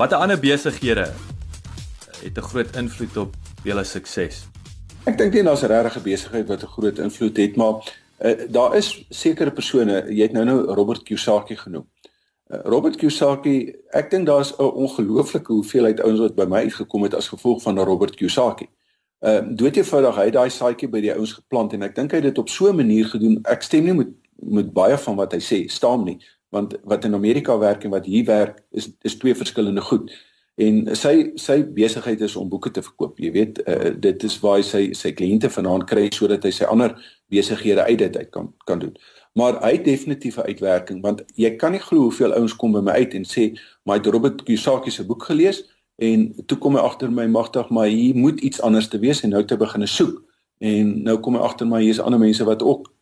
Watter ander besighede het 'n groot invloed op julle sukses? Ek dink nie daar's 'n regte besigheid wat 'n groot invloed het, maar uh, daar is sekere persone, jy het nou nou Robert Kiyosaki genoem. Uh, Robert Kiyosaki, ek dink daar's 'n ongelooflike hoeveelheid ouens wat by my uitgekom het as gevolg van Robert Kiyosaki. Uh doeteenvoudig hy het daai saadjie by die ouens geplant en ek dink hy het dit op so 'n manier gedoen. Ek stem nie met met baie van wat hy sê, staan nie, want wat in Amerika werk en wat hier werk is is twee verskillende goed. En sy sy besigheid is om boeke te verkoop. Jy weet, uh, dit is waar sy sy kliënte vanaand kry sodat hy sy ander besighede uit dit uit kan kan doen. Maar hy het definitief 'n uitwerking want jy kan nie glo hoeveel ouens kom by my uit en sê, "Maar het Robert Kiyosaki se boek gelees?" En toe kom hy agter my magtig, maar hier moet iets anders te wees en nou te begine soek. En nou kom hy agter my hier's ander mense wat ook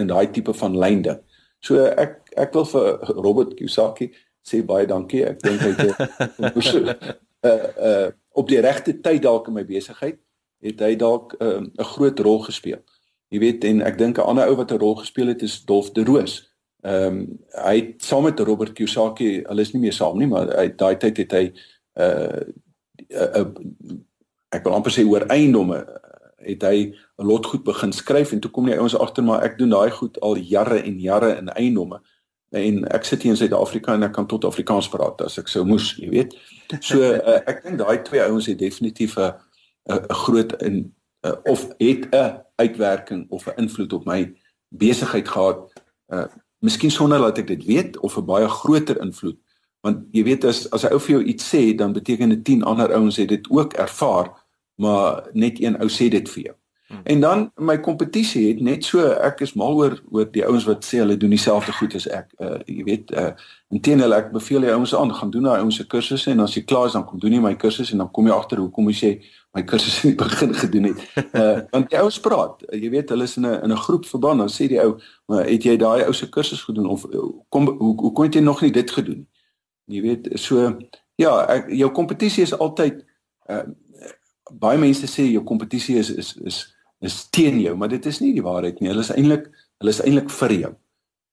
in daai tipe van lyn dink. So ek ek wil vir Robert Kiyosaki sê baie dankie. Ek dink hy het uh uh op die regte tyd dalk in my besigheid het hy dalk 'n uh, 'n groot rol gespeel. Jy weet en ek dink 'n ander ou wat 'n rol gespeel het is Dolf de Roos. Ehm um, hy het saam met Robert Kiyosaki, hulle is nie meer saam nie, maar hy daai tyd het hy uh 'n uh, ek wil amper sê oor eiendomme het hy 'n lot goed begin skryf en toe kom die ouens agter maar ek doen daai goed al jare en jare in eiendomme en ek sit hier in Suid-Afrika en ek kan tot Afrikaans praat as ek sou moes, jy weet. So uh, ek dink daai twee ouens het definitief 'n 'n groot in uh, of het 'n uitwerking of 'n invloed op my besigheid gehad. Uh miskien sonder dat ek dit weet of 'n baie groter invloed. Want jy weet as as 'n ou vir jou iets sê, dan beteken dit 10 ander ouens het dit ook ervaar, maar net een ou sê dit vir jou. Hmm. En dan my kompetisie het net so ek is mal oor oor die ouens wat sê hulle doen dieselfde goed as ek. Uh jy weet uh inteendeel ek beveel die ouens aan gaan doen daai ouens se kursusse en as jy klaar is dan kom doen jy my kursus en dan kom jy agter hoekom jy sê my kursus in die begin gedoen het. Uh want die ouens praat. Uh, jy weet hulle is in 'n in 'n groep verband dan sê die ou maar het jy daai ou se kursus gedoen of kom hoe hoe kon jy nog nie dit gedoen nie. Jy weet so ja, ek, jou kompetisie is altyd uh baie mense sê jou kompetisie is is is is teen jou, maar dit is nie die waarheid nie. Hulle is eintlik hulle is eintlik vir jou.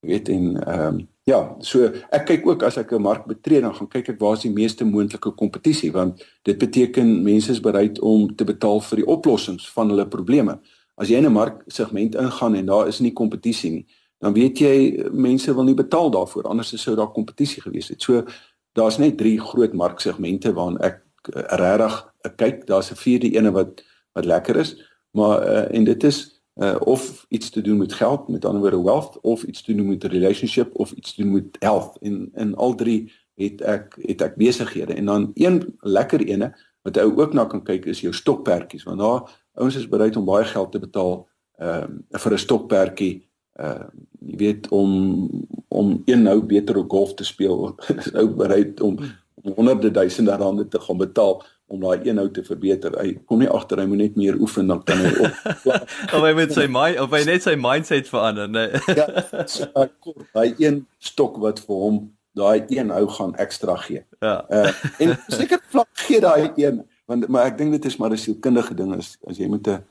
Jy weet en ehm um, ja, so ek kyk ook as ek 'n mark betree dan gaan kyk ek waar is die meeste moontlike kompetisie want dit beteken mense is bereid om te betaal vir die oplossings van hulle probleme. As jy in 'n mark segment ingaan en daar is nie kompetisie nie, dan weet jy mense wil nie betaal daarvoor anders sou daar kompetisie gewees het. So daar's net drie groot marksegmente waarna ek uh, regtig kyk. Daar's 'n vierde ene wat wat lekker is maar uh, en dit is uh, of iets te doen met geld met ander woorde wealth of iets te doen met relationship of iets te doen met health en in al drie het ek het ek besighede en dan een lekker ene wat jy ook na kan kyk is jou stokperdjies want daar ouens is bereid om baie geld te betaal ehm uh, vir 'n stokperdjie uh jy weet om om een nou beter op golf te speel is ou bereid om honderde duisende rande te gaan betaal om daai een nou te verbeter. Hy kom nie agter hy moet net meer oefen dan kan hy op. of hy met sy mind of hy net sy mindset verander, nee. ja, so kort, hy een stok wat vir hom daai een hou gaan ekstra gee. Ja. Uh en seker vlak gee daai een want maar ek dink dit is maar 'n sielkundige ding is as jy met 'n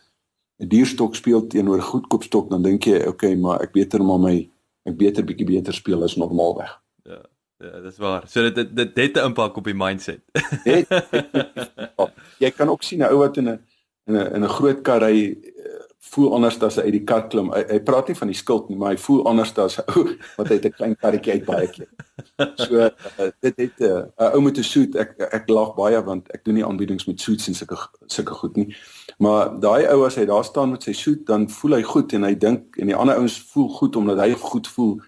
'n dierstok speel teenoor 'n goedkoop stok dan dink jy okay, maar ek beter maar my ek beter bietjie beter speel as normaalweg. Ja. Ja, dis waar. So dit dit dit het 'n impak op die mindset. het, het, jy kan ook sien 'n ou wat in 'n in 'n in 'n groot kar ry eh, voel anders as hy uit die kar klim. Hy, hy praat nie van die skuld nie, maar hy voel anders as 'n ou wat uit 'n klein karretjie uit baie keer. So uh, dit het eh, 'n uh, ou met 'n suit. Ek ek lag baie want ek doen nie aanbiedings met suits en sulke sulke goed nie. Maar daai ou as hy daar staan met sy suit, dan voel hy goed en hy dink en die ander ouens voel goed omdat hy goed voel.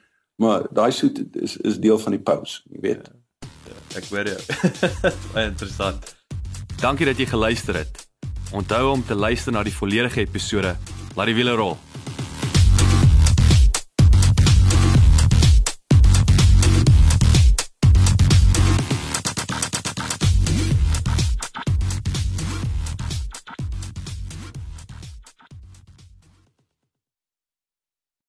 Maar daai soet is is deel van die pause, jy weet. Ja, ja, ek weet jou. Baie interessant. Dankie dat jy geluister het. Onthou om te luister na die volledige episode. Laat die wiele rol.